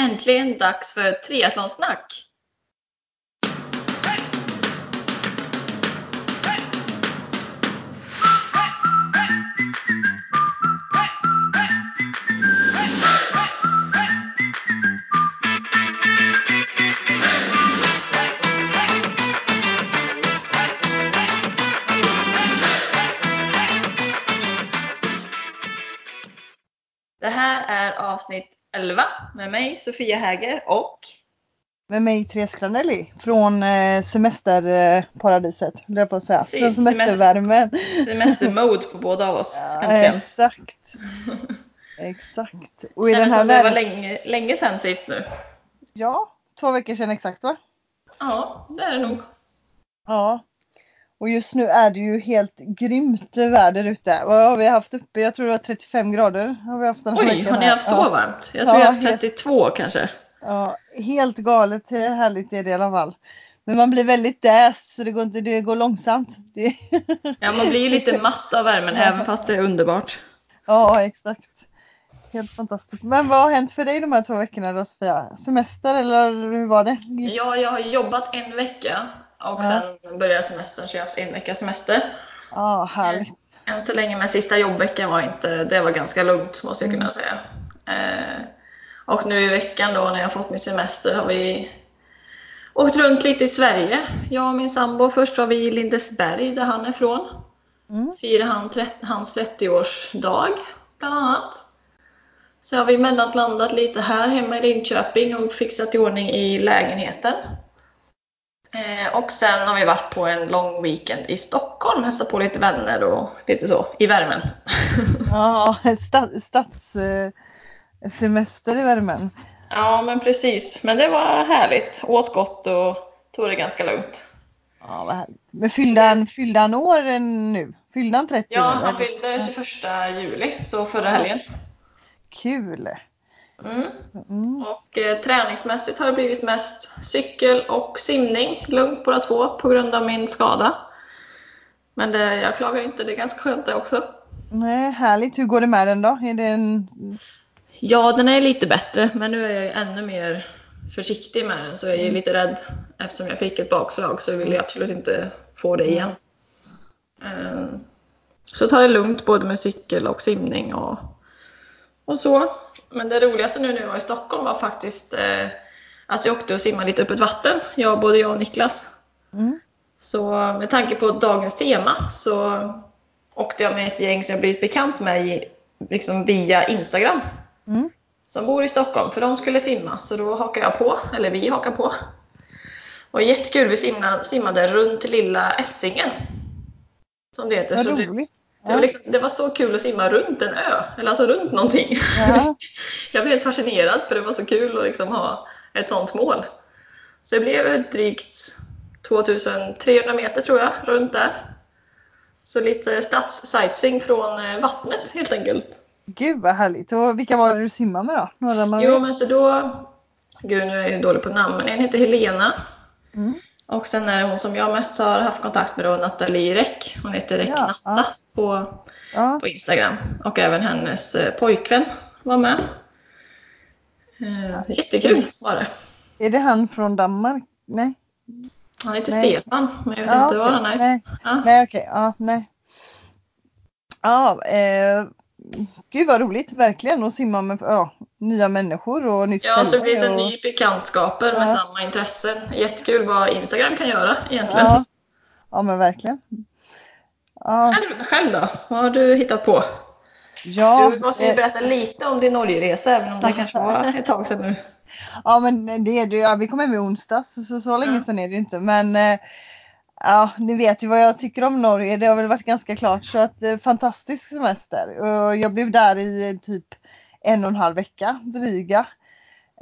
Äntligen dags för triathlonsnack! Det här är avsnitt 11 med mig Sofia Häger och Med mig Therese Granelli från eh, semesterparadiset, höll jag på att säga. Precis, från semestervärmen. semestermode på båda av oss. Ja, Äntligen. exakt. Exakt. Och i den här som det var länge, länge sedan sist nu. Ja, två veckor sedan exakt va? Ja, det är det nog. Ja. Och just nu är det ju helt grymt väder ute. Vad har vi haft uppe? Jag tror det var 35 grader. Har vi haft den här Oj, veckan har ni haft så ja. varmt? Jag tror Ja, jag har haft helt- 32 kanske. Ja, helt galet härligt är det i alla fall. Men man blir väldigt däst så det går, inte, det går långsamt. Det... Ja, man blir ju lite matt av värmen Ja. även fast det är underbart. Ja, exakt. Helt fantastiskt. Men vad har hänt för dig de här två veckorna då Sofia? Semester eller hur var det? Ja, jag har jobbat en vecka och Ja. sen började semestern så jag har haft en veckas semester. Ja, härligt. Än så länge, men sista jobbveckan var inte, det var ganska lugnt måste jag kunna säga. Eh, och nu i veckan då när jag fått min semester har vi åkt runt lite i Sverige. Jag och min sambo. Först var vi i Lindesberg där han är ifrån. Mm. Firade han hans 30-årsdag bland annat. Så har vi mellanlandat lite här hemma i Linköping och fixat i ordning i lägenheten. Eh, och sen har vi varit på en lång weekend i Stockholm, hälsat på lite vänner och lite så, i värmen. Ja, sta- stadssemester i värmen. ja, men precis. Men det var härligt. Åt gott och tog det ganska lugnt. Ja, vad härligt. Men fyllde han, fyllde han år nu? Fyllde han 30 Ja, nu, han fyllde 21 juli, så förra helgen. Kul! Mm. Mm. Och eh, träningsmässigt har det blivit mest cykel och simning, lugnt båda två på grund av min skada. Men det, jag klagar inte, det är ganska skönt det också. Nej, härligt. Hur går det med den då? Är det en... Ja, den är lite bättre, men nu är jag ännu mer försiktig med den så jag är ju lite rädd eftersom jag fick ett bakslag så vill jag absolut inte få det igen. Eh, Så ta det lugnt både med cykel och simning och, och så. Men det roligaste nu när jag var i Stockholm var faktiskt eh, att jag åkte och simmade lite öppet vatten, jag, både jag och Niklas. Mm. Så med tanke på dagens tema så åkte jag med ett gäng som jag blivit bekant med i, liksom via Instagram Mm. som bor i Stockholm, för de skulle simma, så då hakade jag på, eller vi hakade på. Och jättekul, vi simmade, simmade runt lilla Essingen. Som det heter. Vad roligt. Det, var liksom, det var så kul att simma runt en ö, eller alltså runt någonting. Ja. jag blev helt fascinerad för det var så kul att liksom ha ett sånt mål. Så det blev drygt 2300 meter tror jag, runt där. Så lite stadssightseeing från eh, vattnet helt enkelt. Gud vad härligt. Och vilka var det du simmade med då? Några man Jo, men så då... Gud, nu är jag dålig på namn, men en heter Helena. Mm. Och sen är det hon som jag mest har haft kontakt med då, Nathalie Räck. Hon heter Räck Ja, Natta ja. På, Ja, på Instagram. Och även hennes eh, pojkvän var med. Eh, jättekul var det. är det han från Danmark? Nej. Han heter Nej. Stefan, men jag vet Ja, inte var han är. Nej, Ja. nej okej. Ja, nej. Ja, eh, gud vad roligt verkligen att simma med ja, nya människor och nytt Ja, så det ställe finns en och- ny bekantskaper med samma intressen. Jättekul vad Instagram kan göra egentligen. Ja, ja men verkligen. Ja, Själv, själv då? Vad har du hittat på? ja, Du måste ju eh, berätta lite om din Norgeresa, även om det kanske var ett tag sedan nu. ja men det är det. Ja, vi kom hem i onsdags så så länge sedan är det inte. Men eh, ja, ni vet ju vad jag tycker om Norge. Det har väl varit ganska klart. Så att eh, fantastisk semester. Jag blev där i typ en och en halv vecka dryga.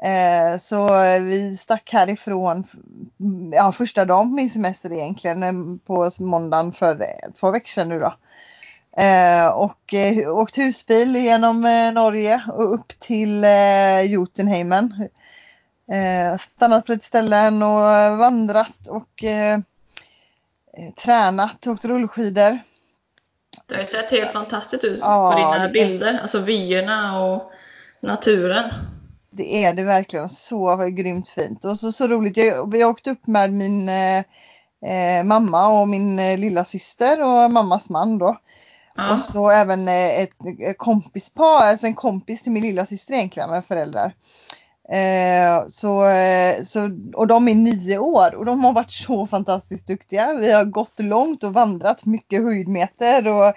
Eh, så vi stack härifrån ja, första dagen på min semester egentligen eh, på måndagen för eh, två veckor sedan nu då. Eh, och eh, åkt husbil genom eh, Norge och upp till eh, Jotunheimen. Stannat på lite ställen och vandrat och tränat, åkt rullskidor. Det har ju sett helt fantastiskt ut Ja, på dina det- bilder, alltså vyerna och naturen. Det är det verkligen. Så grymt fint. Och så, så roligt. Jag, vi har åkt upp med min eh, eh mamma och min eh, lilla syster och mammas man då. Ja. Och så även eh, ett, ett kompispar, alltså en kompis till min lilla syster egentligen med föräldrar. Eh, så, eh, så, och de är nio år och de har varit så fantastiskt duktiga. Vi har gått långt och vandrat mycket höjdmeter och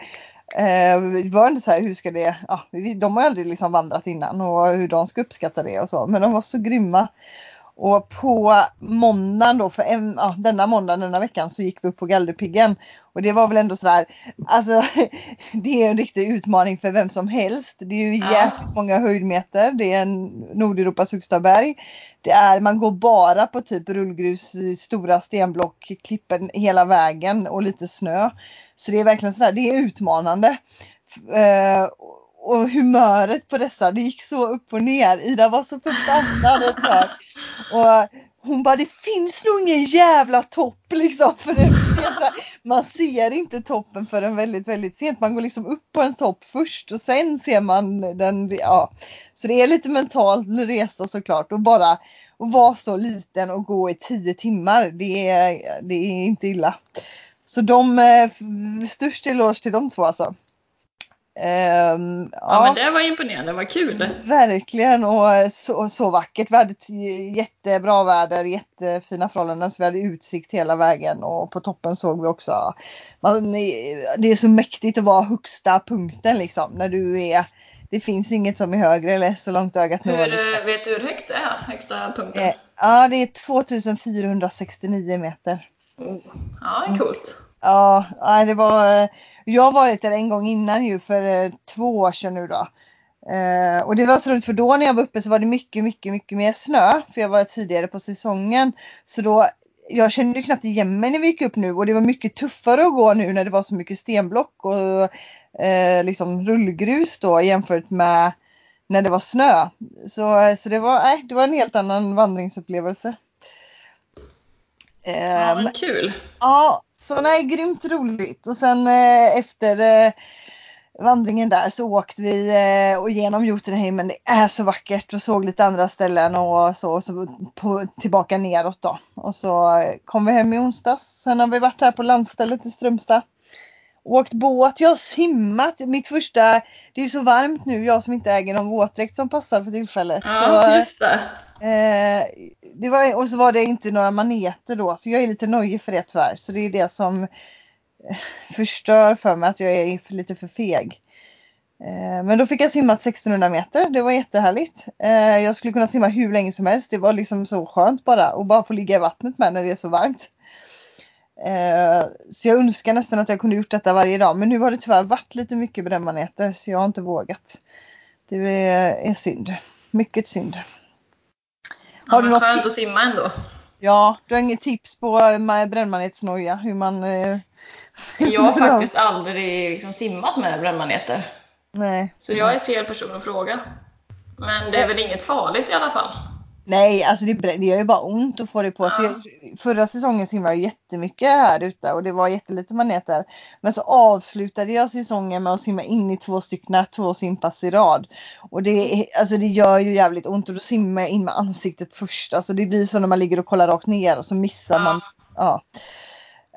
eh, var inte så här, hur ska det, ja, de har aldrig liksom vandrat innan och hur de ska uppskatta det och så, men de var så grymma. Och på måndagen då, för en, ja, denna måndag denna veckan så gick vi upp på Galdhöpiggen. Och det var väl ändå sådär, alltså det är en riktig utmaning för vem som helst. Det är ju jäkligt många höjdmeter, det är Nordeuropas högsta berg. Det är, man går bara på typ rullgrus, stora stenblock, klipper hela vägen och lite snö. Så det är verkligen sådär, det är utmanande. Eh, och humöret på dessa, det gick så upp och ner. Ida var så förbannad ett tag. Och hon bara, det finns nog ingen jävla topp liksom. För det, man ser inte toppen förrän väldigt, väldigt sent. Man går liksom upp på en topp först och sen ser man den. Ja. Så det är lite mental resa såklart och bara och vara så liten och gå i tio timmar. Det är, det är inte illa. Så de, eh, störst eloge till de två alltså. Um, ja, ja, men det var imponerande, vad kul! Verkligen och så, så vackert. Vi hade jättebra väder, jättefina förhållanden så vi hade utsikt hela vägen och på toppen såg vi också man, Det är så mäktigt att vara högsta punkten liksom när du är det finns inget som är högre eller så långt ögat når. Liksom. Vet du hur högt det är, högsta punkten? Eh, ja, det är 2469 meter. Ja, är coolt. Ja, det var jag har varit där en gång innan ju för eh, två år sedan nu då. Eh, och det var så roligt för då när jag var uppe så var det mycket, mycket, mycket mer snö. För jag var tidigare på säsongen. Så då, jag kände knappt igen mig när vi gick upp nu och det var mycket tuffare att gå nu när det var så mycket stenblock och eh, liksom rullgrus då jämfört med när det var snö. Så, så det, var, äh, det var en helt annan vandringsupplevelse. Ja, men kul! Ja, så nej, grymt roligt. Och sen eh, efter eh, vandringen där så åkte vi eh, och genom Jotunheimen. Det är så vackert och såg lite andra ställen och så, och så på, tillbaka neråt då. Och så kom vi hem i onsdags. Sen har vi varit här på landstället i Strömstad åkt båt, jag har simmat. Mitt första, det är ju så varmt nu, jag som inte äger någon våtdräkt som passar för tillfället. Ja, så, just det. Eh, det var, och så var det inte några maneter då, så jag är lite nojig för det tyvärr. Så det är det som eh, förstör för mig att jag är lite för feg. Eh, men då fick jag simma 1600 meter, det var jättehärligt. Eh, jag skulle kunna simma hur länge som helst, det var liksom så skönt bara. Och bara få ligga i vattnet med när det är så varmt. Eh, så jag önskar nästan att jag kunde gjort detta varje dag. Men nu har det tyvärr varit lite mycket brännmaneter så jag har inte vågat. Det är, synd. Mycket synd. Har ja, du något skönt att simma ändå. Ja, du har inget tips på brännmanetsnoja? Hur man... Eh, jag har faktiskt aldrig liksom simmat med brännmaneter. Nej. Så jag är fel person att fråga. Men det är väl inget farligt i alla fall? Nej, alltså det, det gör ju bara ont att få det på sig. Ja. Förra säsongen simmade jag jättemycket här ute och det var jättelite maneter. Men så avslutade jag säsongen med att simma in i två stycken, två simpass i rad. Och det, alltså det gör ju jävligt ont och då simmar jag in med ansiktet först. Alltså det blir så när man ligger och kollar rakt ner och så missar ja. man. Ja.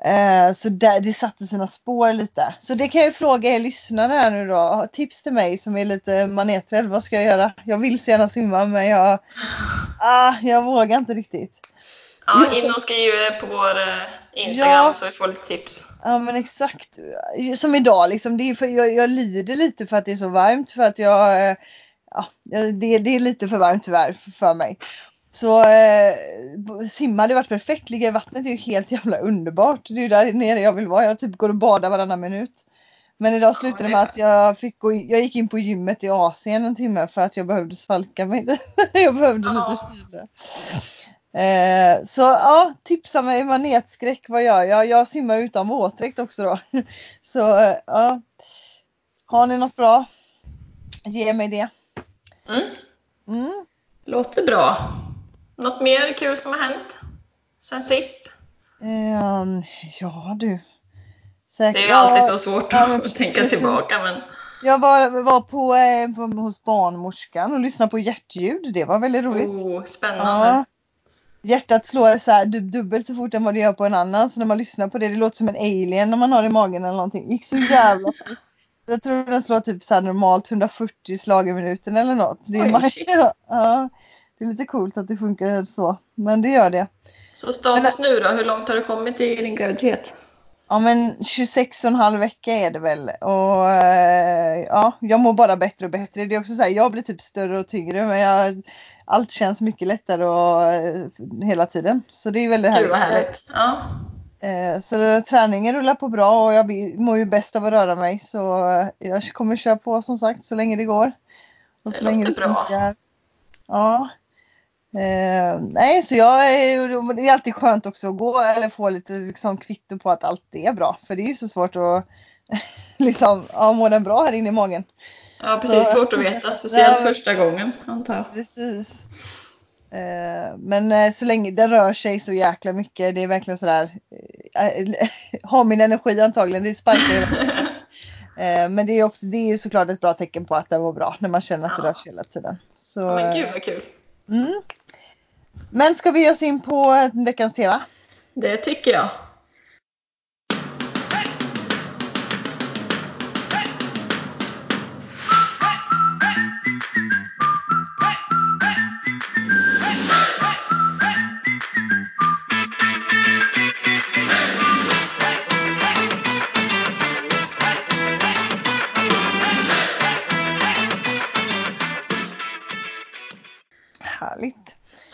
Eh, så där, det satte sina spår lite. Så det kan jag fråga er lyssnare här nu då. Tips till mig som är lite maneträdd. Vad ska jag göra? Jag vill så gärna simma men jag, ah, jag vågar inte riktigt. Ja, in och skriv på vår eh, Instagram ja, så vi får lite tips. Ja men exakt. Som idag liksom. Det är för, jag, jag lider lite för att det är så varmt för att jag eh, Ja, det, det är lite för varmt tyvärr för mig. Så eh, simma hade varit perfekt. Ligga i vattnet är ju helt jävla underbart. Det är ju där nere jag vill vara. Jag typ går och badar varannan minut. Men idag slutade det med att jag fick gå, jag gick in på gymmet i Asien en timme för att jag behövde svalka mig. jag behövde lite kyla. Eh, så ja, tipsa mig manetskräck, vad gör jag? Jag simmar utan våtdräkt också då. Så eh, ja. Har ni något bra? Ge mig det. Mm. Mm. Låter bra. Något mer kul som har hänt sen sist? Um, ja du. Säkert. Det är ju alltid så svårt ja, att tänka tillbaka men... Jag var, var på, eh, på, hos barnmorskan och lyssnade på hjärtljud. Det var väldigt roligt. Oh, spännande. Ja. Hjärtat slår så här dub- dubbelt så fort än vad det gör på en annan. Så när man lyssnar på det, det låter som en alien när man har det i magen eller någonting. gick så jävla. Jag tror den slår typ så normalt 140 slag i minuten eller något. Det är, Oj, ja, det är lite coolt att det funkar så. Men det gör det. Så status nu då, hur långt har du kommit i din graviditet? Ja men 26 och en halv vecka är det väl och eh, ja, jag mår bara bättre och bättre. Det är också så här, jag blir typ större och tyngre men jag, allt känns mycket lättare och, eh, hela tiden. Så det är väldigt Gud vad härligt. Ja. Eh, så träningen rullar på bra och jag mår ju bäst av att röra mig så jag kommer köra på som sagt så länge det går. Och Det så länge låter bra. funkar. Ja. Eh, nej, så jag är, det är alltid skönt också att gå eller få lite liksom, kvitto på att allt är bra. För det är ju så svårt att liksom, ja, mår den bra här inne i magen? ja, precis. Så- svårt att veta. Speciellt Ja. första gången, antar jag. Precis. Eh, men eh, så länge det rör sig så jäkla mycket, det är verkligen sådär, eh, har min energi antagligen, det sparkar. Eh, Men det är också, det är såklart ett bra tecken på att det var bra när man känner att det Ja. rör sig hela tiden. Så, Ja, men gud vad kul. mm. Men ska vi ge oss in på veckans tema? Det tycker jag.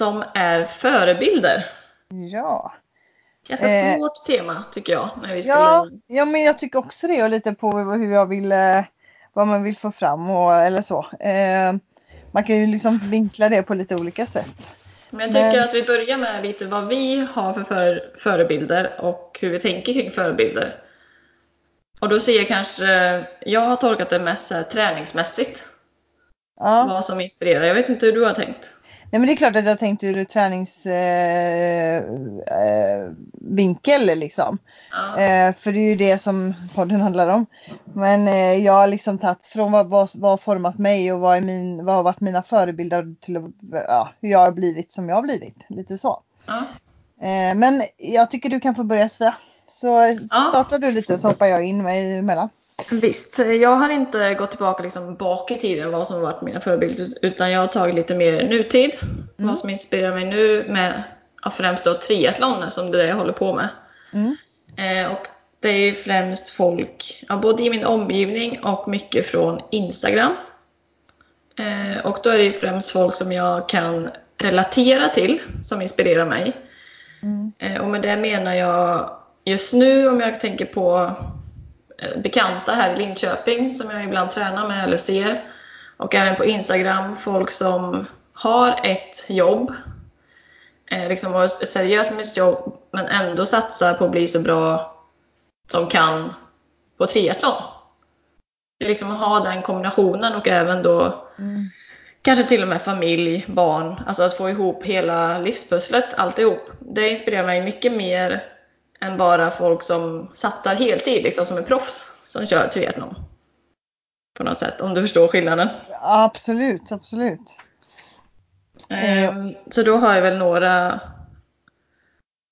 Som är förebilder. Ja. Ganska Eh, svårt tema tycker jag. När vi skulle... Ja, ja, men jag tycker också det och lite på hur jag vill, eh, vad man vill få fram och eller så. Eh, man kan ju liksom vinkla det på lite olika sätt. Men jag tycker Men- att vi börjar med lite vad vi har för före- förebilder och hur vi tänker kring förebilder. Och då ser jag kanske, jag har tolkat det mest här träningsmässigt. Ja. Vad som inspirerar. Jag vet inte hur du har tänkt. Nej, men det är klart att jag tänkte ur träningsvinkel eh, eh, liksom. Ja. Eh, för det är ju det som podden handlar om. Men eh, jag har liksom tagit från vad, vad, vad har format mig och vad, är min, vad har varit mina förebilder till ja, hur jag har blivit som jag har blivit. Lite så. Eh, men jag tycker du kan få börja Sofia. Så startar du lite så hoppar jag in mig emellan. Visst, jag har inte gått tillbaka liksom bak i tiden vad som har varit mina förebilder utan jag har tagit lite mer nutid. Vad som inspirerar mig nu med främst då triathlon som det är det jag håller på med. Mm. Eh, och det är ju främst folk, ja, både i min omgivning och mycket från Instagram. Eh, och då är det ju främst folk som jag kan relatera till som inspirerar mig. Mm. Eh, och med det menar jag just nu om jag tänker på bekanta här i Linköping som jag ibland tränar med eller ser. Och även på Instagram, folk som har ett jobb. Eh, liksom har ett seriöst med sitt jobb men ändå satsar på att bli så bra de kan på triathlon. Liksom ha den kombinationen och även då Mm. Kanske till och med familj, barn, alltså att få ihop hela livspusslet, alltihop. Det inspirerar mig mycket mer än bara folk som satsar heltid, liksom som är proffs, som kör triathlon. På något sätt, om du förstår skillnaden. Absolut, absolut. Ehm, Så då har jag väl några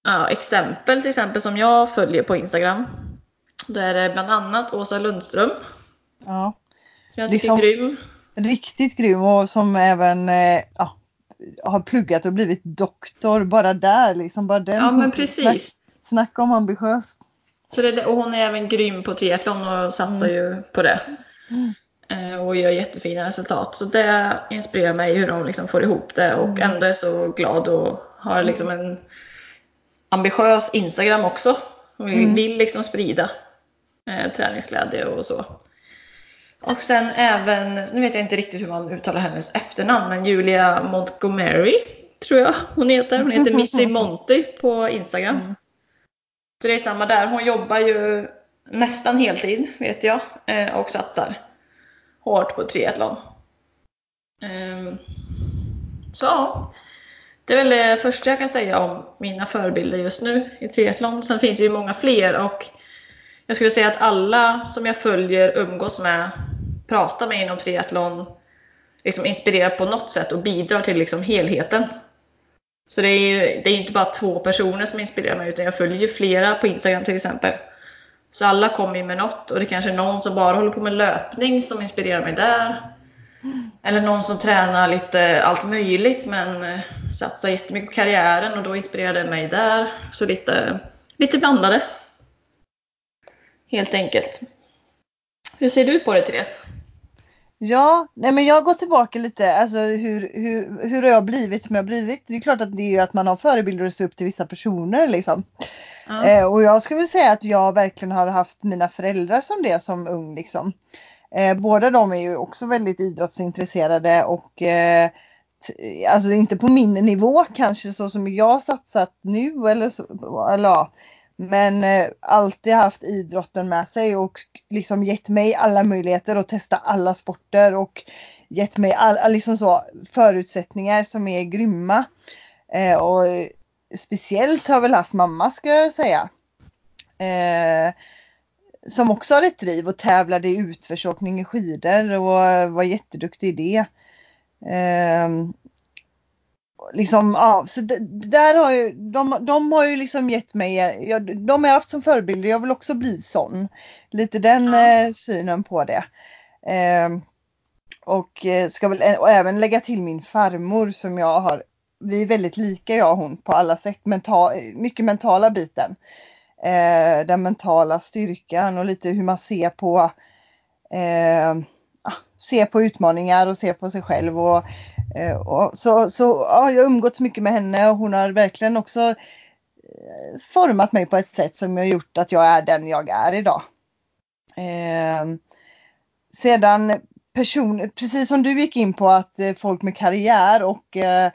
ja, exempel, till exempel som jag följer på Instagram. Då är det bland annat Åsa Lundström, Ja. som jag tycker Liksom- är grym. Riktigt grym och som även eh, ja, har pluggat och blivit doktor bara där liksom. Bara den Ja men precis. Snacka om ambitiöst. Så det, och hon är även grym på triathlon och satsar ju på det. Eh, Och gör jättefina resultat. Så det inspirerar mig hur de liksom får ihop det och ändå är så glad och har liksom en ambitiös Instagram också. Och vill, vill liksom sprida eh, träningsglädje och så. Och sen även, nu vet jag inte riktigt hur man uttalar hennes efternamn, men Julia Montgomery tror jag hon heter. Hon heter Missy Monty på Instagram. Så det är samma där, hon jobbar ju nästan heltid vet jag eh, och satsar hårt på triathlon. Ehm, så ja, det är väl det första jag kan säga om mina förebilder just nu i triathlon. Sen finns det ju många fler och jag skulle säga att alla som jag följer umgås med pratar med inom triathlon liksom inspirerar på något sätt och bidrar till liksom helheten. Så det är ju det är inte bara två personer som inspirerar mig utan jag följer ju flera på Instagram till exempel. Så alla kommer ju med något och det kanske är någon som bara håller på med löpning som inspirerar mig där. Eller någon som tränar lite allt möjligt men eh, satsar jättemycket på karriären och då inspirerar det mig där. Så lite, lite blandade. Helt enkelt. Hur ser du på det Therese? Ja, nej men jag går tillbaka lite, alltså hur, hur, hur har jag blivit som jag blivit? Det är klart att det är ju att man har förebilder och ser upp till vissa personer liksom. Ja. Eh, och jag skulle säga att jag verkligen har haft mina föräldrar som det som ung liksom. Eh, båda de är ju också väldigt idrottsintresserade och eh, alltså inte på min nivå kanske så som jag satsat nu eller så, eller ja. Men eh, alltid haft idrotten med sig och liksom gett mig alla möjligheter att testa alla sporter och gett mig all, liksom så, förutsättningar som är grymma. Eh, och speciellt har väl haft mamma ska jag säga. Eh, som också har ett driv och tävlade i utförsåkning i skidor och var jätteduktig i det. Eh, liksom, ja, så det, där har ju, de, de har ju liksom gett mig, jag, de har jag haft som förebild, jag vill också bli sån. Lite den ja. eh, synen på det. Eh, och ska väl och även lägga till min farmor som jag har, vi är väldigt lika jag och hon på alla sätt, mental, mycket mentala biten. Eh, den mentala styrkan och lite hur man ser på eh, se på utmaningar och se på sig själv Eh, och Eh, så så ja, jag har umgåtts mycket med henne och hon har verkligen också eh, format mig på ett sätt som har gjort att jag är den jag är idag. Eh, sedan person, precis som du gick in på att eh, folk med karriär och, eh,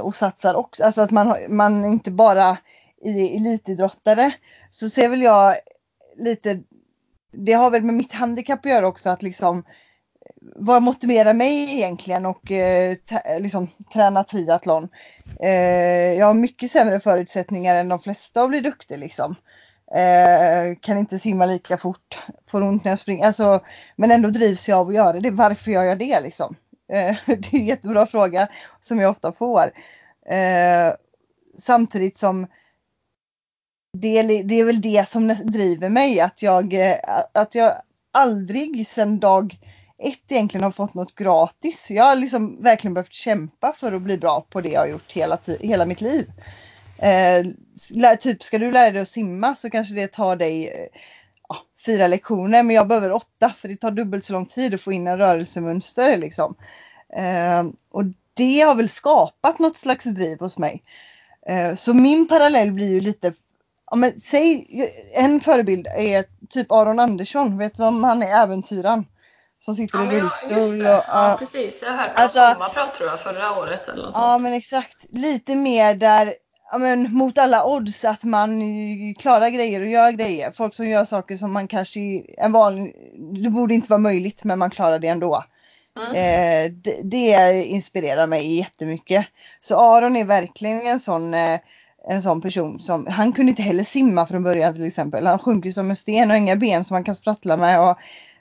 och satsar också, alltså att man, man inte bara är elitidrottare, så ser väl jag lite, det har väl med mitt handikapp att göra också att liksom vad motiverar mig egentligen och eh, liksom, träna triathlon? Eh, jag har mycket sämre förutsättningar än de flesta att bli duktig liksom. Eh, kan inte simma lika fort, får ont när jag springer. Alltså, men ändå drivs jag av att göra det. Varför gör jag det liksom? Eh, det är en jättebra fråga som jag ofta får. Eh, samtidigt som det, det är väl det som driver mig, att jag, eh, att jag aldrig sedan dag ett egentligen har fått något gratis. Jag har liksom verkligen behövt kämpa för att bli bra på det jag har gjort hela, hela mitt liv. Eh, typ ska du lära dig att simma så kanske det tar dig eh, fyra lektioner men jag behöver åtta för det tar dubbelt så lång tid att få in en rörelsemönster liksom. Eh, och det har väl skapat något slags driv hos mig. Eh, så min parallell blir ju lite Ja, men säg, en förebild är typ Aron Andersson, vet du vem han är, äventyraren? Som sitter ja, i rullstol. Och, ja, ja, precis. Jag hörde alltså, sommarprat tror jag förra året eller något Ja, sånt. men exakt. Lite mer där, ja, men, mot alla odds att man klarar grejer och gör grejer. Folk som gör saker som man kanske, en vanlig, det borde inte vara möjligt men man klarar det ändå. Mm. Eh, det, det, inspirerar mig jättemycket. Så Aron är verkligen en sån eh, en sån person som, han kunde inte heller simma från början till exempel. Han sjunker som en sten och inga ben som man kan sprattla med. Och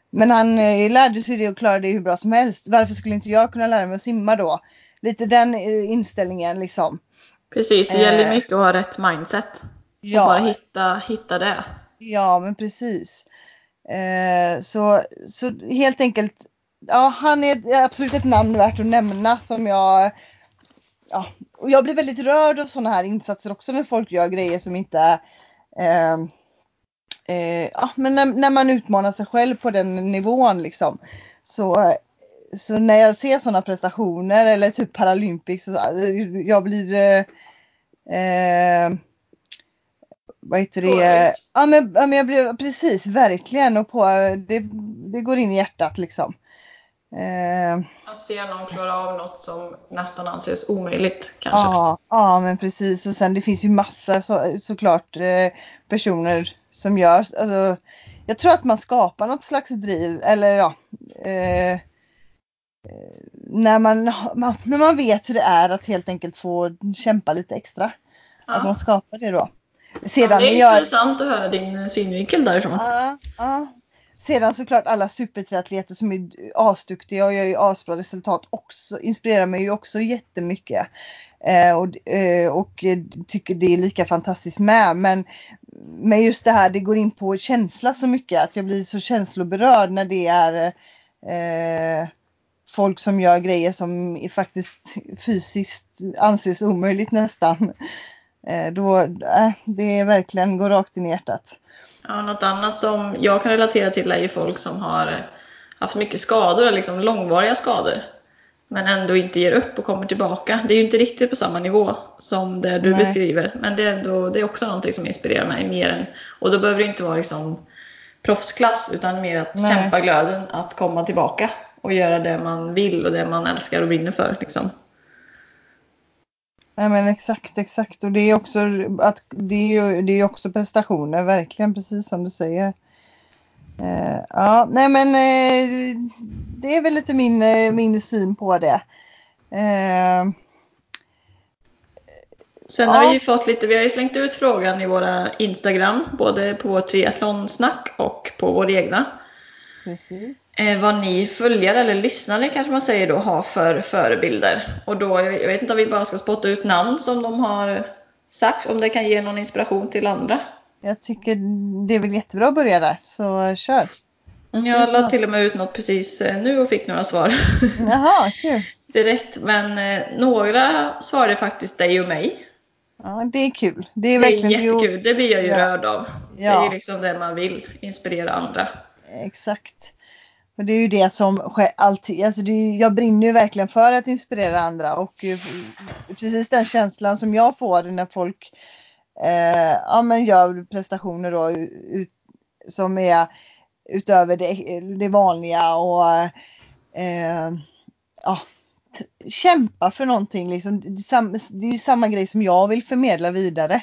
men han eh, lärde sig det och klarade det hur bra som helst. Varför skulle inte jag kunna lära mig att simma då? Lite den eh, inställningen liksom. Precis, det gäller eh, mycket att ha rätt mindset. Ja. Och bara hitta, hitta det. Ja, men precis. Så, så helt enkelt, ja han är absolut ett namn värt att nämna som jag Ja, och jag blir väldigt rörd av sådana här insatser också när folk gör grejer som inte eh, eh, ja, men när, när, man utmanar sig själv på den nivån liksom. Så, så när jag ser sådana prestationer eller typ Paralympics, så, jag blir eh, eh, vad heter det? Ja men, ja men jag blir precis, verkligen och på det, det går in i hjärtat liksom. Eh, Man ser någon klara av något som nästan anses omöjligt kanske. Ja, ja men precis och sen det finns ju massa så, såklart eh, personer som gör, alltså jag tror att man skapar något slags driv eller ja eh, eh när man, man, när man vet hur det är att helt enkelt få kämpa lite extra. Ja. Att man skapar det då. Sedan ja, det är jag... intressant att höra din synvinkel därifrån. Ja, ja sedan såklart alla supertriatleter som är asduktiga och gör ju asbra resultat också inspirerar mig ju också jättemycket. Eh, och, eh, och tycker det är lika fantastiskt med. Men men just det här, det går in på känsla så mycket att jag blir så känsloberörd när det är eh, folk som gör grejer som är faktiskt fysiskt anses omöjligt nästan. Eh, då, äh, det verkligen går rakt in i hjärtat. Ja, något annat som jag kan relatera till är ju folk som har haft mycket skador, liksom långvariga skador. Men ändå inte ger upp och kommer tillbaka. Det är ju inte riktigt på samma nivå som det du Nej. beskriver. Men det är, ändå, det är också någonting som inspirerar mig mer än, och då behöver det inte vara liksom proffsklass utan mer att Nej. kämpa glöden att komma tillbaka och göra det man vill och det man älskar och brinner för. Liksom. Nej men exakt, exakt. Och det är också, att, det är det är också prestationer, verkligen precis som du säger. Uh, ja, nej men uh, det är väl lite min, uh, min syn på det. Sen ja. har vi ju fått lite, vi har ju slängt ut frågan i våra Instagram, både på triathlonsnack och på vår egna. Precis. Eh, vad ni följare eller lyssnare kanske man säger då har för förebilder. Och då, jag vet inte om vi bara ska spotta ut namn som de har sagt, om det kan ge någon inspiration till andra. Jag tycker det är väl jättebra att börja där, så kör. Jag la till och med ut något precis eh, nu och fick några svar. Jaha, kul. Direkt, men eh, några svarade faktiskt dig och mig. Ja, det är kul. Det är, det är jättekul. Det blir jag ju ja. rörd av. Ja. Det är liksom det man vill, inspirera andra. Exakt. Och det är ju det som sker alltid. Alltså det är, jag brinner ju verkligen för att inspirera andra och precis den känslan som jag får när folk eh, ja, men gör prestationer då, ut, som är utöver det, det vanliga och eh, ja, kämpa för någonting. Liksom. Det, är det är ju samma grej som jag vill förmedla vidare.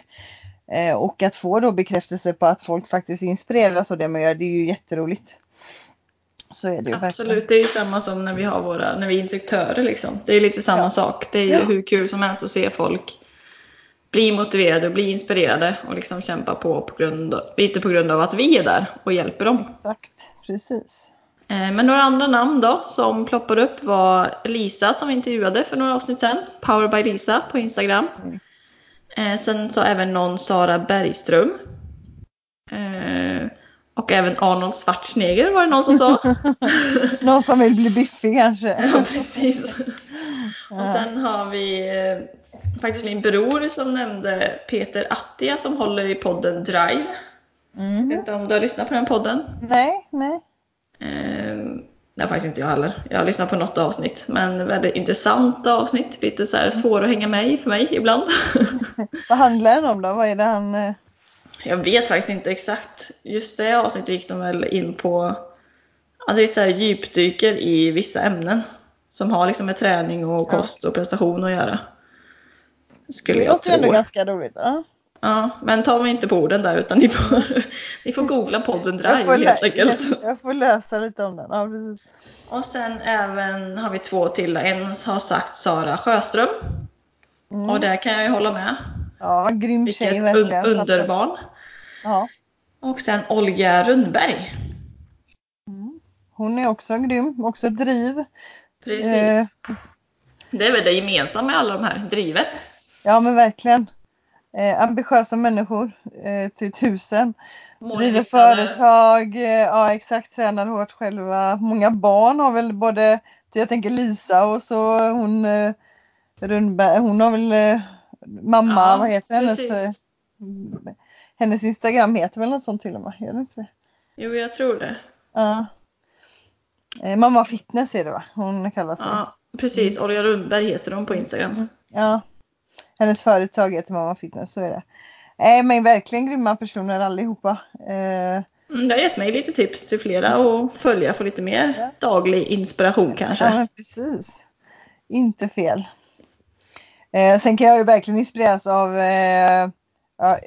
Eh, och att få då bekräftelse på att folk faktiskt inspireras av det man gör, det är ju jätteroligt. Så är det ju Absolut, verkligen. det är ju samma som när vi har våra, när vi är instruktörer liksom. Det är lite samma ja. sak. Det är ju ja. hur kul som helst att se folk bli motiverade och bli inspirerade och liksom kämpa på, på grund, lite på grund av att vi är där och hjälper dem. Exakt, precis. Eh, men några andra namn då som ploppade upp var Lisa som vi intervjuade för några avsnitt sedan. Power by Lisa på Instagram. Eh, sen så även någon Sara Bergström. Eh, och även Arnold Schwarzenegger var det någon som sa. någon som vill bli biffig kanske. ja, precis. Och sen har vi eh, faktiskt min bror som nämnde Peter Attia som håller i podden Drive. Mm. Jag vet inte om du har lyssnat på den podden? Nej, nej. Det har faktiskt inte jag heller. Jag har lyssnat på något avsnitt, men väldigt intressanta avsnitt. Lite så här svåra att hänga med i för mig ibland. Vad handlar den om då? Vad är det han... Eh? Jag vet faktiskt inte exakt. Just det avsnittet gick de väl in på, ja, det är så här djupdyker i vissa ämnen. Som har liksom med träning och kost och prestation att göra. Skulle det låter ju ändå ganska roligt. Ja. Ja, men ta mig inte på orden där utan ni får, ni får googla podden Drive helt enkelt. Jag, jag, får läsa lite om den. Ja, och sen även har vi två till. En har sagt Sara Sjöström. Mm. Och där kan jag ju hålla med. Ja, grym Vilket tjej verkligen. underbarn. Ja. Och sen Olga Rundberg. Mm. Hon är också grym, också driv. Precis. Eh. Det är väl det gemensamma med alla de här, drivet. Ja men verkligen. Eh, ambitiösa människor eh, till tusen. Driver företag, eh, ja exakt, tränar hårt själva. Många barn har väl både, jag tänker Lisa och så hon eh, Rundberg, hon har väl eh, mamma, ja, vad heter hennes? Eh, hennes Instagram heter väl något sånt till och med? Gör det inte det? Jo, jag tror det. Ja. Eh, mamma Fitness är det va? Hon kallas för. Ja, precis. Olga Rundberg heter hon på Instagram. Ja. Hennes företag heter Mamma Fitness, så är det. Nej, men verkligen grymma personer allihopa. Eh... Mm, det har gett mig lite tips till flera att följa, få lite mer ja. daglig inspiration kanske. Ja, precis. Inte fel. Eh, sen kan jag ju verkligen inspireras av eh, ja,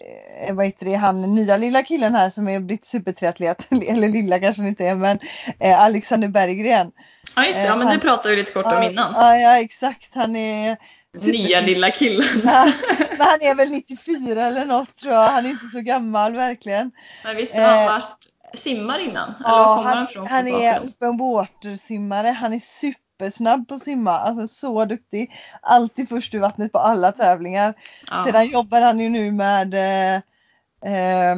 eh, vad heter det, han nya lilla killen här som är blivit supertriatlet, eller lilla kanske inte är, men eh, Alexander Berggren. Ja just det, ja, men han, det pratade vi lite kort om innan. Ja, ja exakt, han är Nya lilla killen. Ja, men han är väl 94 eller något tror jag. Han är inte så gammal verkligen. Men visst har han eh, varit simmar innan? Ja, han, han han är open water-simmare. Han är supersnabb på att simma. Alltså så duktig. Alltid först i vattnet på alla tävlingar. Ja. Sedan jobbar han ju nu med, eh, eh,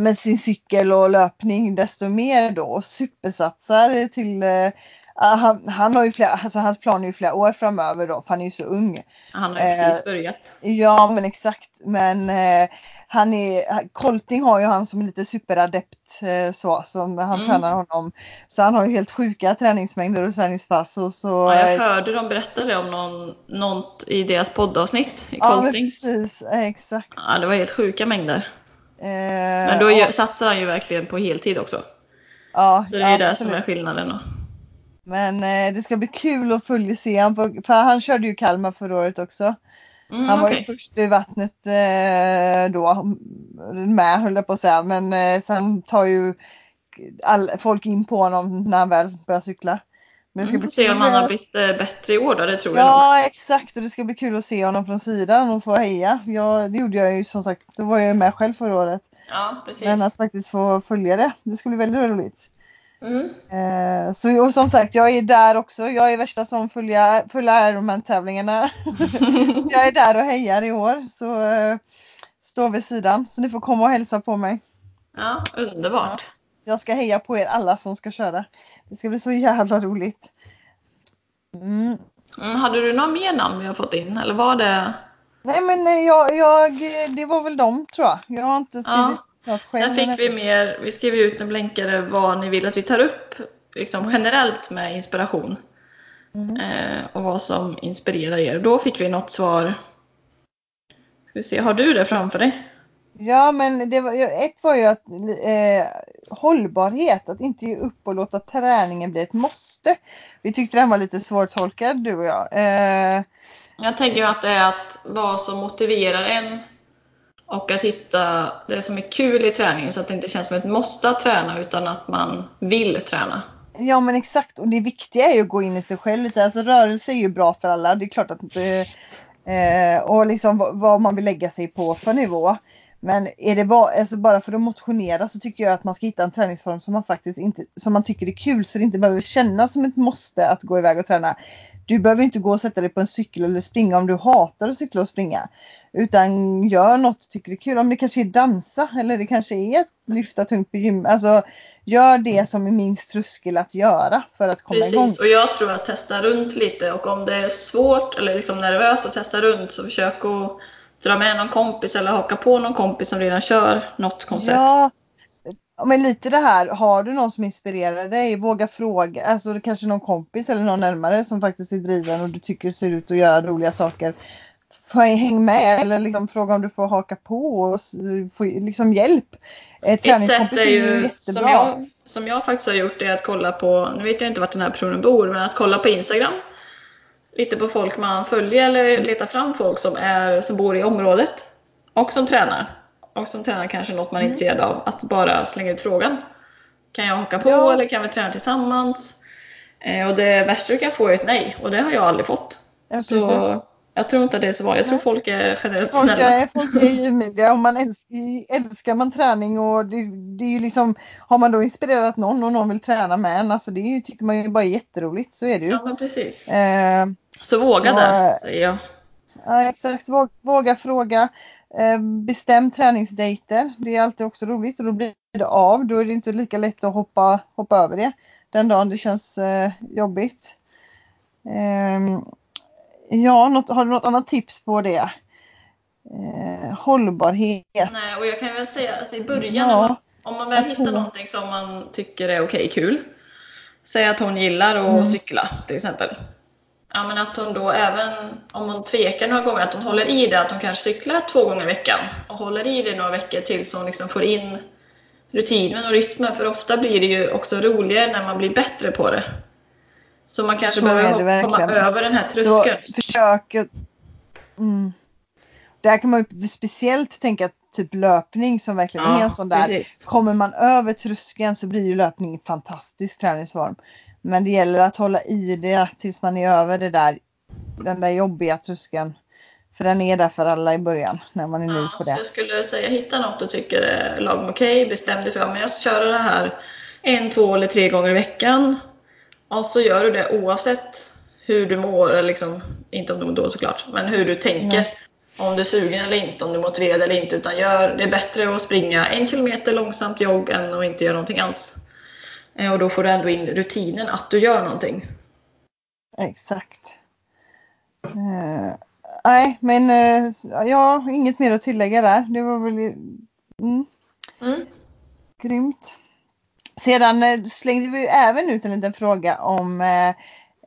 med sin cykel och löpning desto mer då. Supersatsar till eh, han, han har ju flera, alltså hans plan är ju flera år framöver då, för han är ju så ung. Han har ju Eh, precis börjat. Ja men exakt. Men eh, han är, Colting har ju han som lite superadept eh, så som han Mm. tränar honom. Så han har ju helt sjuka träningsmängder och träningspass och så. Ja, jag eh, hörde dem berätta det om någon, något i deras poddavsnitt i ja, Coltings. precis, eh, exakt. Ja, det var helt sjuka mängder. Eh, Men då gör, satsar han ju verkligen på heltid också. ja, Så det är ju det absolut. som är skillnaden då. Men eh, det ska bli kul att följa se han på, för han körde ju Kalmar förra året också. Mm, Han var okej. ju först i vattnet eh, då med höll jag på att säga men eh, sen tar ju all, folk in på honom när han väl börjar cykla. Men det ska Mm, bli får se om han har blivit eh, bättre i år då, det tror jag nog. Ja exakt och det ska bli kul att se honom från sidan och få heja. Ja, det gjorde jag ju som sagt, då var jag med själv förra året. Ja, precis. Men att faktiskt få följa det, det ska bli väldigt roligt. Mm. Eh, så och som sagt, jag är där också. Jag är värsta som följer, följer Ironman-tävlingarna. jag är där och hejar i år. Så eh, står vid sidan. Så ni får komma och hälsa på mig. Ja, underbart. Jag ska heja på er alla som ska köra. Det ska bli så jävla roligt. Mm. Mm, hade du några mer namn vi har fått in? Eller var det... Nej men eh, jag, jag, det var väl dem tror jag. Jag har inte skrivit själv. Sen fick vi mer, vi skrev ut en blänkare vad ni vill att vi tar upp liksom generellt med inspiration. Mm. Eh, och vad som inspirerar er. Då fick vi något svar. Ska vi se, har du det framför dig? Ja men det var, ett var ju att eh, hållbarhet, att inte ge upp och låta träningen bli ett måste. Vi tyckte den var lite svårtolkad du och jag. Eh, Jag tänker att det är att vad som motiverar en och att hitta det som är kul i träningen så att det inte känns som ett måste att träna utan att man vill träna. ja men exakt och det viktiga är ju att gå in i sig själv lite. Alltså rörelse är ju bra för alla. Det är klart att eh, eh, och liksom vad, vad man vill lägga sig på för nivå. Men är det bara, alltså bara för att motionera så tycker jag att man ska hitta en träningsform som man faktiskt inte, som man tycker är kul så det inte behöver kännas som ett måste att gå iväg och träna. Du behöver inte gå och sätta dig på en cykel eller springa om du hatar att cykla och springa. Utan gör något tycker är kul. Om det kanske är dansa eller det kanske är att lyfta tungt på gym. Alltså gör det som är minst tröskel att göra för att komma igång. Precis, och jag tror att testa runt lite och om det är svårt eller liksom nervöst att testa runt så försök att dra med någon kompis eller haka på någon kompis som redan kör något koncept. Ja, men lite det här, har du någon som inspirerar dig, våga fråga, alltså det kanske någon kompis eller någon närmare som faktiskt är driven och du tycker ser ut att göra roliga saker. Häng med eller liksom fråga om du får haka på och få liksom hjälp. Eh, Träningskompis är ju, jättebra. som jag, som jag faktiskt har gjort, är att kolla på, nu vet jag inte vart den här personen bor, men att kolla på Instagram. Lite på folk man följer eller leta fram folk som, är, som bor i området och som tränar. Och som tränar kanske något man är Mm. intresserad av. Att bara slänga ut frågan. Kan jag haka på Ja. eller kan vi träna tillsammans? Eh, och det värsta du kan få är ett nej och det har jag aldrig fått. Ja. Så jag tror inte det är så vanligt. Jag tror folk är generellt Folk snälla. är, folk är givmilda och man älskar, älskar man träning och det, det är ju liksom Har man då inspirerat någon och någon vill träna med en, alltså det är ju, tycker man ju bara är jätteroligt, så är det ju. Ja men precis. Eh, Så våga Så, eh, säger jag. Ja exakt, Vå- våga fråga. Eh, bestäm träningsdejter. Det är alltid också roligt och då blir det av. Då är det inte lika lätt att hoppa, hoppa över det. Den dagen det känns eh, jobbigt. Ehm, ja, något, har du något annat tips på det? Eh, hållbarhet. Nej, och jag kan väl säga alltså i början, Ja, man, om man väl hittar tror- någonting som man tycker är okej, kul. Säg att hon gillar att Mm. cykla till exempel. Ja, men att hon då även om hon tvekar några gånger, att hon håller i det, att hon kanske cyklar två gånger i veckan och håller i det några veckor tills hon liksom får in rutinen och rytmen. För ofta blir det ju också roligare när man blir bättre på det. Så man kanske Så behöver komma över den här Så tröskeln. försök att- mm. Där kan man ju speciellt tänka typ löpning som verkligen är en sån där. precis. Kommer man över tröskeln så blir ju löpning en fantastisk träningsform. Men det gäller att hålla i det tills man är över det där, den där jobbiga tröskeln. För den är där för alla i början när man är ny Ja, på så det. jag skulle säga hitta något du tycker är lagom okej, bestäm dig för att jag ska köra det här en, två eller tre gånger i veckan. Och så gör du det oavsett hur du mår, eller liksom, inte om du mår dåligt såklart, men hur du tänker. Om du är sugen eller inte, om du är motiverad eller inte. Utan gör, det är bättre att springa en kilometer långsamt jogg än att inte göra någonting alls. Eh, Och då får du ändå in rutinen att du gör någonting. Exakt. Eh, nej, men eh, jag har inget mer att tillägga där. Det var väl mm, Mm. grymt. Sedan eh, slängde vi även ut en liten fråga om eh,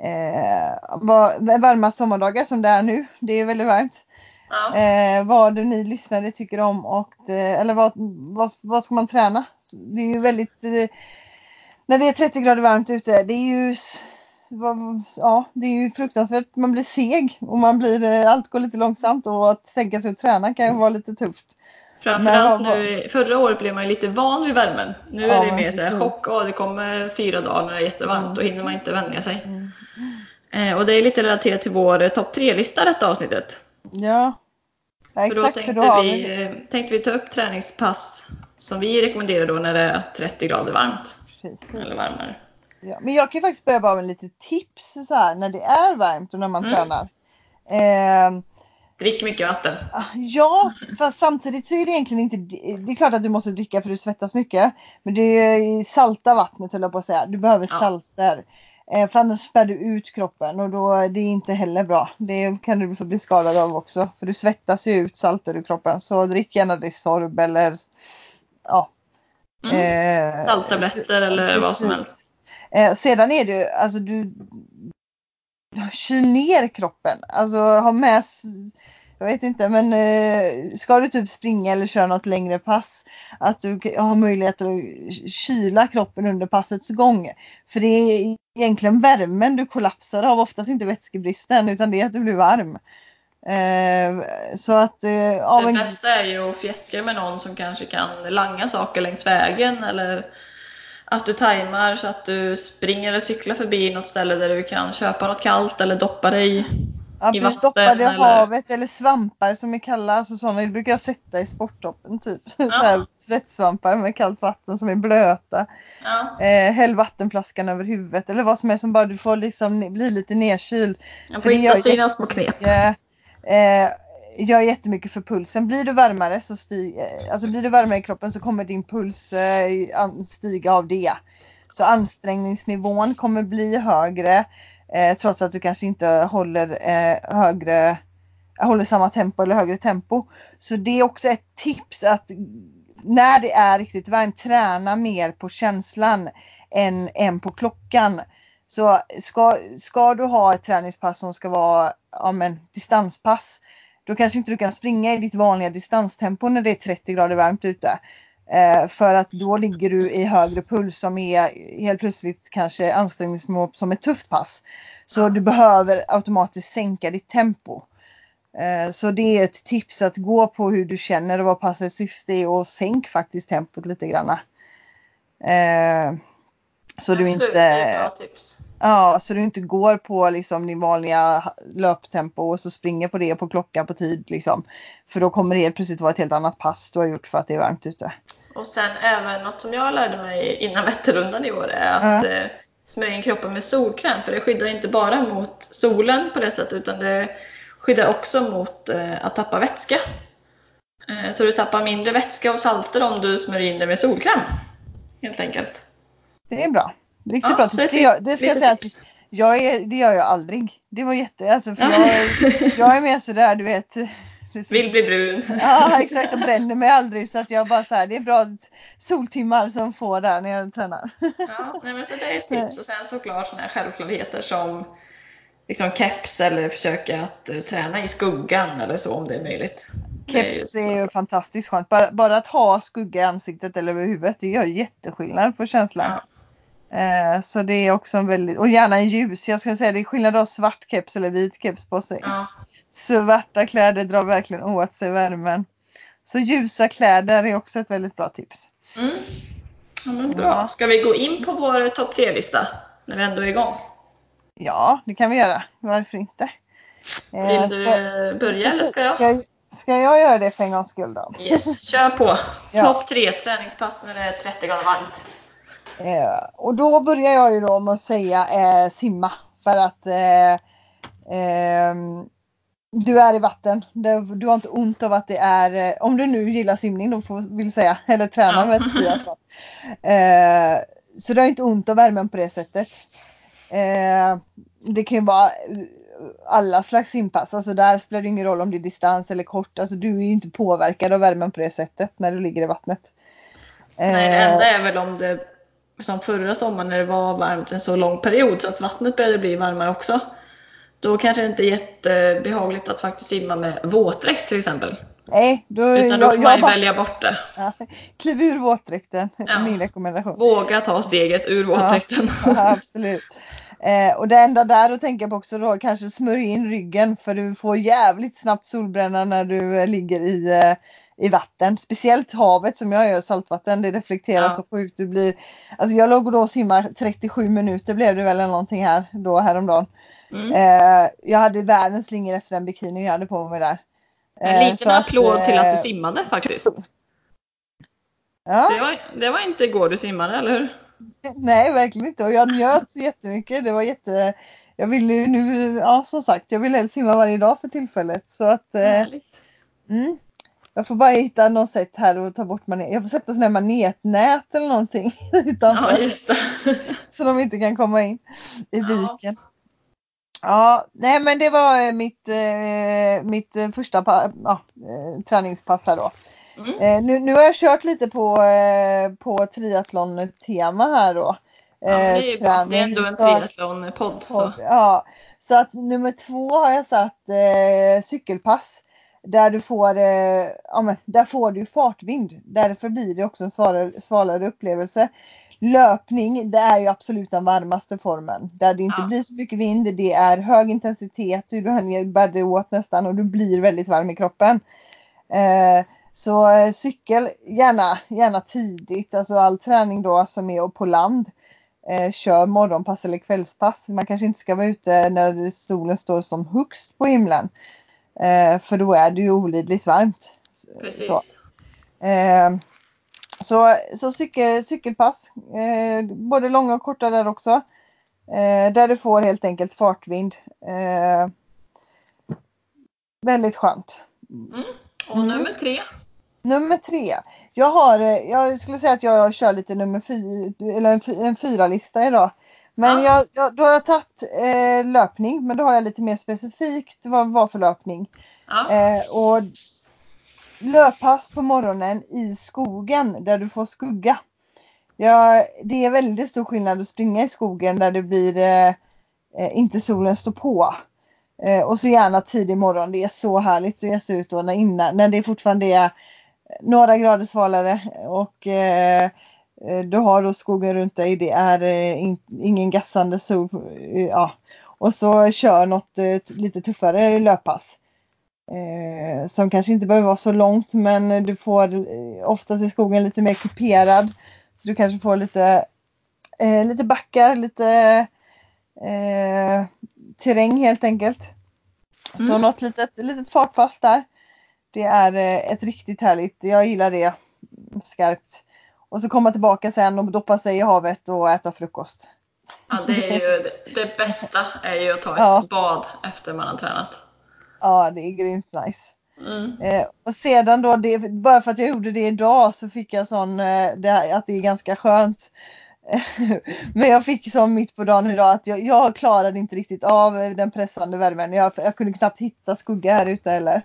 eh, vad, varma sommardagar som det är nu. Det är väldigt varmt. Ja. Eh, vad ni lyssnare tycker om och det, eller vad, vad, vad ska man träna? Det är ju väldigt eh, när det är 30 grader varmt ute, det är ju ja, det är ju fruktansvärt. Man blir seg och man blir, eh, allt går lite långsamt och att tänka sig att träna kan ju vara lite tufft. Framförallt nu, förra året blev man lite van vid värmen. Nu Ja, är det mer så här chock, åh, det kommer fyra dagar när det är jättevarmt, Mm. då hinner man inte vänja sig. Mm. Eh, och det är lite relaterat till vår eh, topp tre-lista detta avsnittet. Ja, ja För då exakt. För tänkte då vi, vi, eh, tänkte vi ta upp träningspass som vi rekommenderar då när det är 30 grader varmt. precis. Eller varmare. Ja, men jag kan faktiskt börja bara med lite tips så här när det är varmt och när man Mm. tränar. Eh, Drick mycket vatten. Ah, Ja, fast samtidigt så är det egentligen inte... Det är klart att du måste dricka för du svettas mycket. Men det är salta vattnet höll jag på att säga. Du behöver Ja. salter. Eh, för annars spär du ut kroppen och då det är inte heller bra. Det kan du bli skadad av också. För du svettas ju ut salter ur kroppen. Så drick gärna Resorb eller ja. Mm. Eh, Salttabletter eller vad som precis. helst. Eh, sedan är det ju, alltså du kyl ner kroppen. Alltså ha med, jag vet inte men eh, ska du typ springa eller köra något längre pass. Att du har möjlighet att kyla kroppen under passets gång. För det är egentligen värmen du kollapsar av, oftast inte vätskebristen utan det är att du blir varm. Eh, så att, eh, det bästa är ju att fjäska med någon som kanske kan langa saker längs vägen eller att du tajmar så att du springer eller cyklar förbi något ställe där du kan köpa något kallt eller doppa dig. Ja, i vatten doppade i eller- havet eller svampar som är kalla. Alltså sådana brukar jag sätta i sporttoppen typ. Så här, Svettsvampar med kallt vatten som är blöta. Ja, Eh, häll vattenflaskan över huvudet eller vad som är som bara du får liksom bli lite nedkyld. jag För får det hitta sina små knep. Eh, gör jättemycket för pulsen. Blir du varmare så stiger, eh, alltså blir du varmare i kroppen så kommer din puls eh, stiga av det. Så ansträngningsnivån kommer bli högre eh, trots att du kanske inte håller eh, högre håller samma tempo eller högre tempo. Så det är också ett tips att när det är riktigt varmt träna mer på känslan än, än på klockan. Så ska, ska du ha ett träningspass som ska vara ja, men, distanspass då kanske inte du kan springa i ditt vanliga distanstempo när det är 30 grader varmt ute. Eh, för att då ligger du i högre puls som är helt plötsligt kanske ansträngningsnivå som ett tufft pass. Så du behöver automatiskt sänka ditt tempo. Eh, så det är ett tips att gå på hur du känner och vad passets syfte är och sänk faktiskt tempot lite grann. Eh, så du Absolut, inte det är bra tips. Ja, så du inte går på liksom din vanliga löptempo och så springer på det på klockan på tid liksom. För då kommer det helt plötsligt vara ett helt annat pass du har gjort för att det är varmt ute. Och sen även något som jag lärde mig innan Vätternrundan i år är att Ja. eh, smörja in kroppen med solkräm. För det skyddar inte bara mot solen på det sättet utan det skyddar också mot eh, att tappa vätska. Eh, så du tappar mindre vätska och salter om du smörjer in det med solkräm. Helt enkelt. Det är bra. Riktigt Ja, bra tips. Det, gör, det ska jag säga att jag är, det gör jag aldrig. Det var jätte, alltså för Ja. jag, jag är mer sådär du vet. Vill bli brun. Ja exakt, jag bränner mig aldrig så att jag bara så här, det är bra soltimmar som får där när jag tränar. Ja, nej, men så det är ett tips. Och sen såklart sådana här självklarheter som liksom keps eller försöka att eh, träna i skuggan eller så om det är möjligt. Keps är ju fantastiskt skönt. Bara, bara att ha skugga i ansiktet eller över huvudet det gör jätteskillnad på känslan. Ja. Eh, så det är också en väldigt, och gärna en ljus. Jag ska säga det är skillnad att ha svart keps eller vit keps på sig. Ja. Svarta kläder drar verkligen åt sig värmen. Så ljusa kläder är också ett väldigt bra tips. Mm. Ja, men bra. Ja. Ska vi gå in på vår topp tre-lista när vi ändå är igång? Ja, det kan vi göra. Varför inte? Eh, Vill du ska- börja eller ska jag? Jag- ska jag göra det för en gångs skull då? Yes, kör på! Ja. Topp tre träningspass när det är 30 grader varmt. Eh, och då börjar jag ju då med att säga eh, simma. För att eh, ehm, du är i vatten. Du, har inte ont av att det är, eh, om du nu gillar simning då får, vill säga, eller tränar Ja. med triathlon. Eh, så du har inte ont av värmen på det sättet. Eh, det kan ju vara eh, alla slags simpass. Alltså där spelar det ingen roll om det är distans eller kort. Alltså du är ju inte påverkad av värmen på det sättet när du ligger i vattnet. Nej, det enda är väl om det, som förra sommaren när det var varmt en så lång period så att vattnet började bli varmare också. Då kanske det inte är jättebehagligt att faktiskt simma med våtdräkt till exempel. Nej, då, Utan då får man bara, välja bort det. ja, kliv ur våtdräkten, Ja. min rekommendation. Våga ta steget ur våtdräkten. Ja, absolut. Eh, och det enda där att tänka på också då kanske smörja in ryggen för du får jävligt snabbt solbränna när du eh, ligger i, eh, i vatten. Speciellt havet som jag gör, saltvatten, det reflekterar Ja. så sjukt. Det blir, alltså jag låg då och simmade 37 minuter blev det väl eller någonting här då häromdagen. Mm. Eh, jag hade världens slingor efter den bikini jag hade på mig där. En Eh, liten så att, applåd till att eh, du simmade faktiskt. Ja. Det var, det var inte igår du simmade, eller hur? Nej, verkligen inte. Och jag njöt så jättemycket. Det var jätte... Jag vill ju nu, ja som sagt, jag vill helst simma varje dag för tillfället. Så att, eh, Härligt. mm. Jag får bara hitta något sätt här och ta bort manet. Jag får sätta sådana här manetnät eller någonting utanför. Ja, just det. så de inte kan komma in i Ja. viken. Ja, nej men det var eh, mitt, eh, mitt eh, första ja, träningspass här då. Mm. Nu, nu har jag kört lite på, på triathlon-tema här då. Ja, det är bra. Det är ändå en triathlon-podd. Så. Ja, så att nummer två har jag satt eh, cykelpass. Där du får, eh, ja, men, där får du fartvind. Därför blir det också en svalare, svalare upplevelse. Löpning, det är ju absolut den varmaste formen. Där det inte Ja. blir så mycket vind, det är hög intensitet, du hänger bäddar åt nästan och du blir väldigt varm i kroppen. Eh, så eh, cykel, gärna, gärna tidigt, alltså all träning då som är på land eh, kör morgonpass eller kvällspass. Man kanske inte ska vara ute när solen står som högst på himlen. Eh, för då är det ju olidligt varmt. Precis. Så, eh, så, så cykel, cykelpass, eh, både långa och korta där också. Eh, där du får helt enkelt fartvind. Eh, väldigt skönt. Och Mm. nummer tre. Nummer tre. Jag har, eh, jag skulle säga att jag kör lite nummer fyra, eller en, en fyra lista idag. Men Ja. jag, jag, då har jag tagit eh, löpning, men då har jag lite mer specifikt vad vad för löpning. Ja. Eh, och löppass på morgonen i skogen där du får skugga. Ja, det är väldigt stor skillnad att springa i skogen där det blir eh, eh, inte solen står på. Eh, och så gärna tidig morgon. Det är så härligt att ge sig ut då när, innan, när det fortfarande är några grader svalare och eh, du har då skogen runt dig. Det är eh, in, ingen gassande sol. eh, Ja. Och så kör något eh, lite tuffare löppass. Eh, som kanske inte behöver vara så långt men du får eh, oftast i skogen lite mer kuperad. Så du kanske får lite, eh, lite backar, lite eh, terräng helt enkelt. Så Mm. något litet, litet fartpass där. Det är eh, ett riktigt härligt, jag gillar det skarpt. Och så komma tillbaka sen och doppa sig i havet och äta frukost. Ja, det, är ju, det, det bästa är ju att ta ett Ja. bad efter man har tränat. Ja, det är grymt nice. Mm. Eh, och sedan då, det, bara för att jag gjorde det idag så fick jag sån, eh, det, att det är ganska skönt. Men jag fick som mitt på dagen idag att jag, jag klarade inte riktigt av den pressande värmen. Jag, jag kunde knappt hitta skugga här ute heller.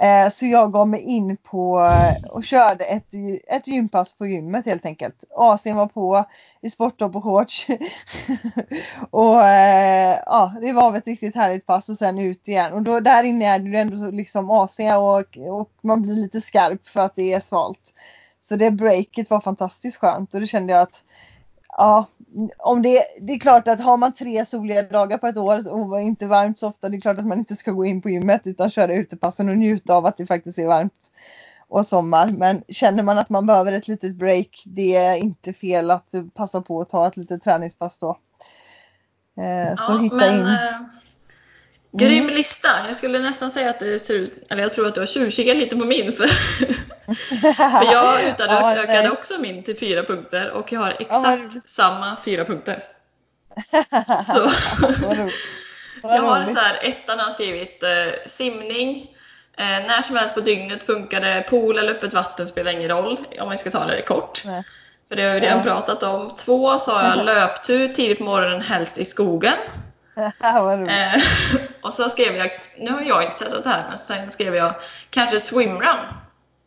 Eh, så jag gav mig in på eh, och körde ett, ett gympass på gymmet helt enkelt. AC'n var på i sporttopp och shorts. och eh, ja, det var ett riktigt härligt pass och sen ut igen. Och då där inne är det ju ändå liksom AC och, och man blir lite skarp för att det är svalt. Så det breaket var fantastiskt skönt och då kände jag att ja, om det, det är klart att har man tre soliga dagar på ett år och inte varmt så ofta, det är klart att man inte ska gå in på gymmet utan köra utepassen och njuta av att det faktiskt är varmt och sommar. Men känner man att man behöver ett litet break, det är inte fel att passa på att ta ett litet träningspass då. Eh, så Ja, hitta men, in. Grym lista! Jag skulle nästan säga att det ser ut, eller jag tror att du har tjuvkikat lite på min. För, för jag utökade Ja, också min till fyra punkter och jag har Ja, exakt vad- samma fyra punkter. Så jag har så här, ettan har skrivit eh, simning, eh, när som helst på dygnet funkar det, pool eller öppet vatten spelar ingen roll om vi ska ta det kort. Nej. För det har vi redan Ja. pratat om. Två sa jag löptur tidigt på morgonen, helst i skogen. Eh, och så skrev jag, nu har jag inte sett det här, men sen skrev jag kanske swimrun.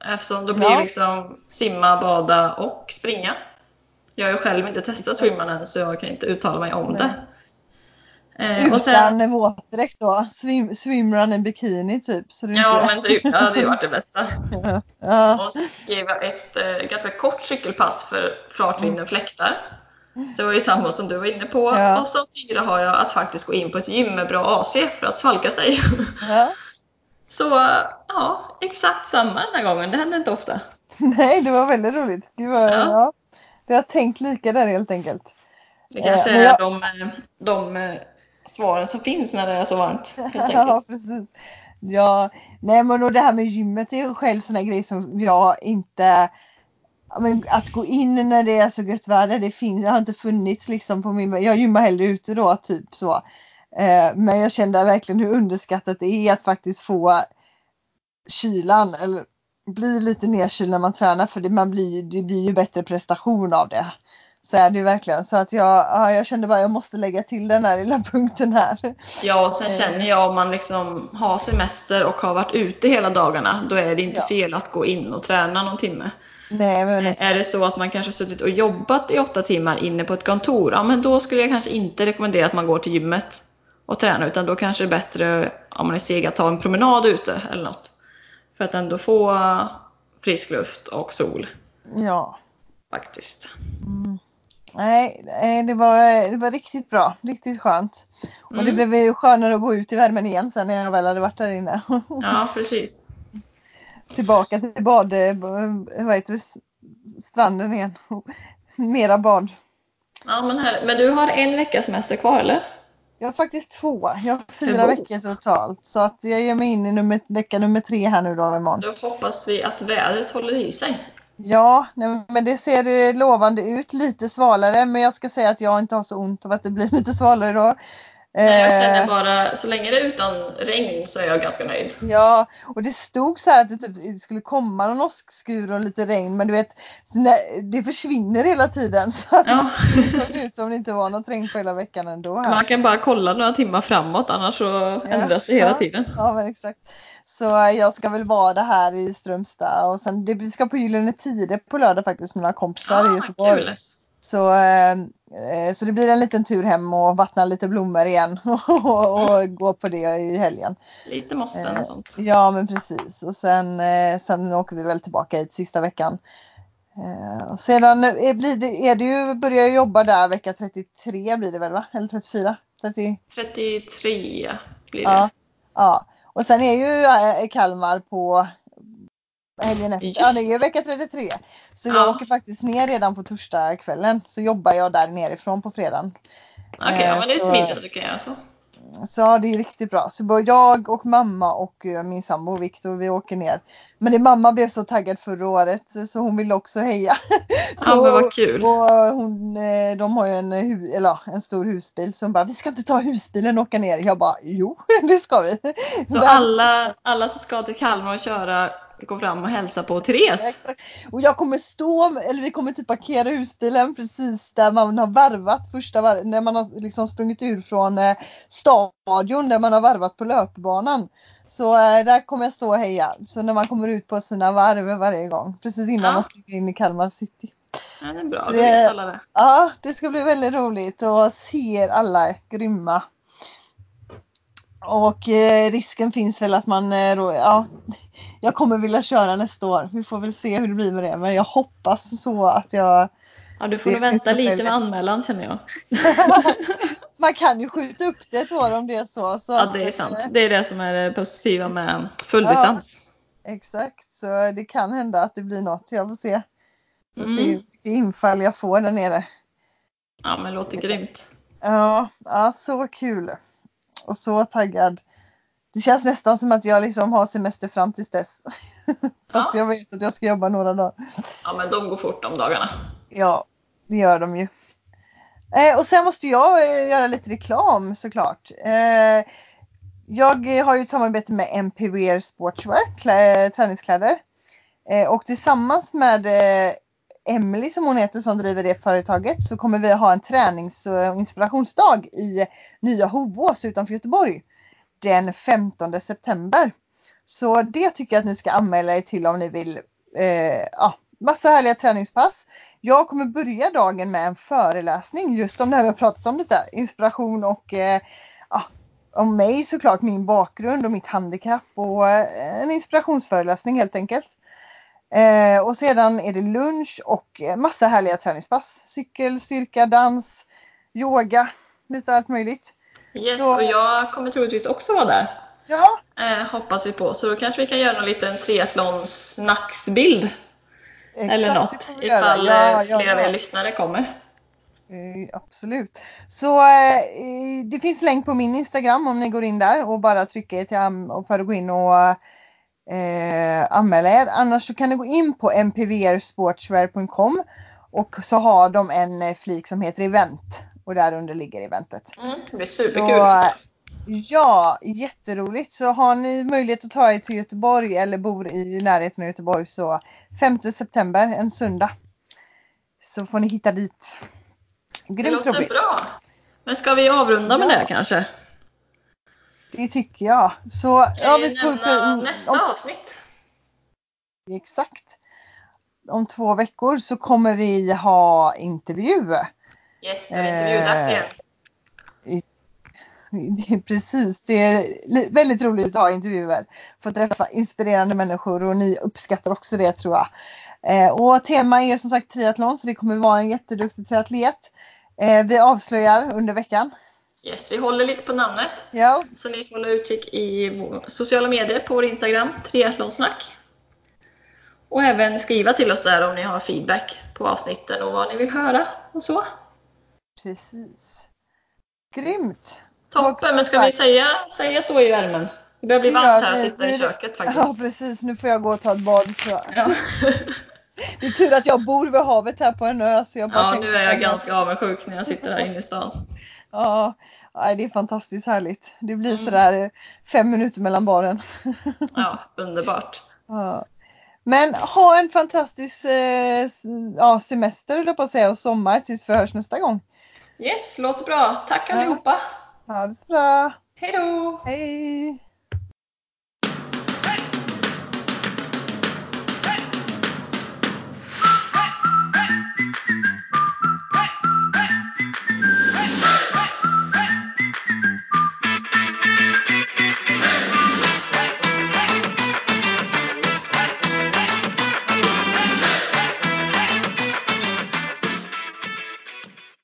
Eftersom då blir Ja. liksom simma, bada och springa. Jag har ju själv inte testat swimrun än så jag kan inte uttala mig om det. Eh, och sen, Utan våtdräkt då? Swim, swimrun i bikini typ? Så ja inte... men typ, ja, det hade varit det bästa. ja. Och sen skrev jag ett eh, ganska kort cykelpass för fartvinden fläktar. Så det var ju samma som du var inne på. Ja. Och så fyra har jag att faktiskt gå in på ett gym med bra AC för att svalka sig. ja. Så ja, exakt samma den här gången. Det händer inte ofta. Nej, det var väldigt roligt. Gud vad, Ja. ja. Vi har tänkt lika där helt enkelt. Det kanske Eh, är jag- de, eh, de eh, svaren som finns när det är så varmt. Ja, precis. Ja, nej men och det här med gymmet är ju själv sån grej som jag inte men att gå in när det är så gött väder, det finns, det har inte funnits liksom på min, jag gymmar hellre ute då typ så. Eh, men jag kände verkligen hur underskattat det är att faktiskt få kylan eller bli lite nedkyld när man tränar för det, man blir, det blir ju bättre prestation av det. Så är det ju verkligen. Så att jag, ja, jag kände bara jag måste lägga till den här lilla punkten här. Ja, och sen känner jag om man liksom har semester och har varit ute hela dagarna, då är det inte Ja. fel att gå in och träna någon timme. Nej men Är det så att man kanske suttit och jobbat i åtta timmar inne på ett kontor, ja men då skulle jag kanske inte rekommendera att man går till gymmet och tränar, utan då kanske det är bättre om man är seg att ta en promenad ute eller något. För att ändå få frisk luft och sol ja. faktiskt. Nej, nej, det var, det var riktigt bra. Riktigt skönt. Och det Mm. blev ju skönare att gå ut i värmen igen sen när jag väl hade varit där inne. Ja, precis. Tillbaka till bad, eh, vad heter det, stranden igen. Mera bad. Ja, men, här, men du har en veckas semester kvar eller? Jag har faktiskt två. Jag har fyra veckor totalt. Så att jag ger mig in i nummer, vecka nummer tre här nu då imorgon. Då hoppas vi att vädret håller i sig. Ja, nej, men det ser eh, lovande ut. Lite svalare men jag ska säga att jag inte har så ont av att det blir lite svalare då. Nej, jag Eh, känner bara, så länge det är utan regn så är jag ganska nöjd. Ja, och det stod så här att det typ skulle komma någon åskskur och lite regn men du vet, det försvinner hela tiden så att Ja. det såg ut som det inte var något regn på hela veckan ändå. Här. Man kan bara kolla några timmar framåt annars så ändras det hela Ja. tiden. Ja, men exakt. Så eh, jag ska väl vara här i Strömstad och sen det, vi ska på Gyllene Tider på lördag faktiskt med några kompisar i Ah, Göteborg. kul! Så, eh, eh, så det blir en liten tur hem och vattna lite blommor igen och, och gå på det i helgen. Lite måsten och sånt. Ja men precis och sen, eh, sen åker vi väl tillbaka hit sista veckan. Eh, och sedan är, blir det, är det ju, börjar jag jobba där vecka 33 blir det väl va? Eller 34? 30? 33 blir det. Ja. ja. Och sen är ju eh, Kalmar på helgen efter. Just Ja det är vecka 33. Så jag Ja. åker faktiskt ner redan på torsdagskvällen. Så jobbar jag där nerifrån på fredagen. Okej, ja, men det är så- smidigt att du kan göra så. Så det är riktigt bra. Så både jag och mamma och eh, min sambo Viktor, vi åker ner. Men det, mamma blev så taggad förra året så hon ville också heja. Så, Ja, men vad kul. Och hon, eh, de har ju en, eller, en stor husbil så hon bara, vi ska inte ta husbilen och åka ner. Jag bara, jo det ska vi. Så alla, alla som ska till Kalmar och köra går fram och hälsar på Therese. Och jag kommer stå, eller vi kommer typ parkera husbilen precis där man har varvat första varvet, när man har liksom sprungit ur från eh, stadion där man har varvat på löpbanan. Så eh, där kommer jag stå och heja. Så när man kommer ut på sina varv varje gång, precis innan Ja. man stiger in i Kalmar city. Ja, det är bra, det- det. Ja, det ska bli väldigt roligt och ser alla grymma. Och eh, risken finns väl att man, eh, då, ja, jag kommer vilja köra nästa år. Vi får väl se hur det blir med det. Men jag hoppas så att jag, Ja, du får nog vänta lite med anmälan känner jag. man kan ju skjuta upp det ett år om det är så. så Ja, det är eh, sant. Det är det som är det positiva med fulldistans. Exakt, så det kan hända att det blir något. Jag får se. Får se Mm. hur mycket infall jag får där nere. Ja, men låter grymt. Ja, ja så kul. Och så taggad. Det känns nästan som att jag liksom har semester fram tills dess. Fast Ja. jag vet att jag ska jobba några dagar. Ja, men de går fort de dagarna. Ja, det gör de ju. Eh, och sen måste jag eh, göra lite reklam såklart. Eh, jag eh, har ju ett samarbete med MPWR Sportswear, klä, träningskläder. Eh, och tillsammans med eh, Emily som hon heter som driver det företaget så kommer vi ha en tränings och inspirationsdag i Nya Hovås utanför Göteborg den 15 september. Så det tycker jag att ni ska anmäla er till om ni vill. Eh, ja, massa härliga träningspass. Jag kommer börja dagen med en föreläsning just om det här vi har pratat om lite. Inspiration och eh, ja, om mig såklart, min bakgrund och mitt handikapp och eh, en inspirationsföreläsning helt enkelt. Eh, och sedan är det lunch och eh, massa härliga träningspass. Cykel, styrka, dans, yoga, lite allt möjligt. Yes, Så- och jag kommer troligtvis också vara där. Ja, Eh, hoppas vi på. Så då kanske vi kan göra en liten triathlonsnacksbild eller något. Ifall Ja, eh, ja, fler av ja. er lyssnare kommer. Eh, absolut. Så eh, det finns länk på min Instagram om ni går in där och bara trycker till och för att gå in och eh, anmäla er. Annars så kan ni gå in på mpvrsportswear.com och så har de en eh, flik som heter event och där under ligger eventet. Mm, det blir superkul. Så, ja, jätteroligt. Så har ni möjlighet att ta er till Göteborg eller bor i närheten av Göteborg så 5 september, en söndag. Så får ni hitta dit. det Grymt låter roligt. bra. Men ska vi avrunda med Ja. det kanske? Det tycker jag. Så Kan ja, vi får nämna om, nästa avsnitt? Exakt. Om två veckor så kommer vi ha intervju. Yes, det är intervjudags igen. Det är precis, det är väldigt roligt att ha intervjuer. Få träffa inspirerande människor och ni uppskattar också det tror jag. Eh, och tema är som sagt triathlon så det kommer vara en jätteduktig triatlet. Eh, vi avslöjar under veckan. Yes, vi håller lite på namnet. Ja, Så ni får hålla utkik i sociala medier på vår Instagram, triathlonsnack. Och även skriva till oss där om ni har feedback på avsnitten och vad ni vill höra och så. precis. Grymt! Toppen, men ska vi säga, säga så i värmen? Det börjar bli Det varmt här, sitta i köket faktiskt. Ja precis, nu får jag gå och ta ett bad jag. Ja, Det är tur att jag bor vid havet här på en ö så jag bara ja nu är jag ganska avundsjuk när jag sitter här inne i stan. Ja, det är fantastiskt härligt. Det blir Mm. sådär fem minuter mellan baren. Ja, underbart. Ja. Men ha en fantastisk eh, ja, semester höll på att säga och sommar tills vi hörs nästa gång. Yes, låter bra. Tack Ja. allihopa. Ha det så bra. Hej då! Hej!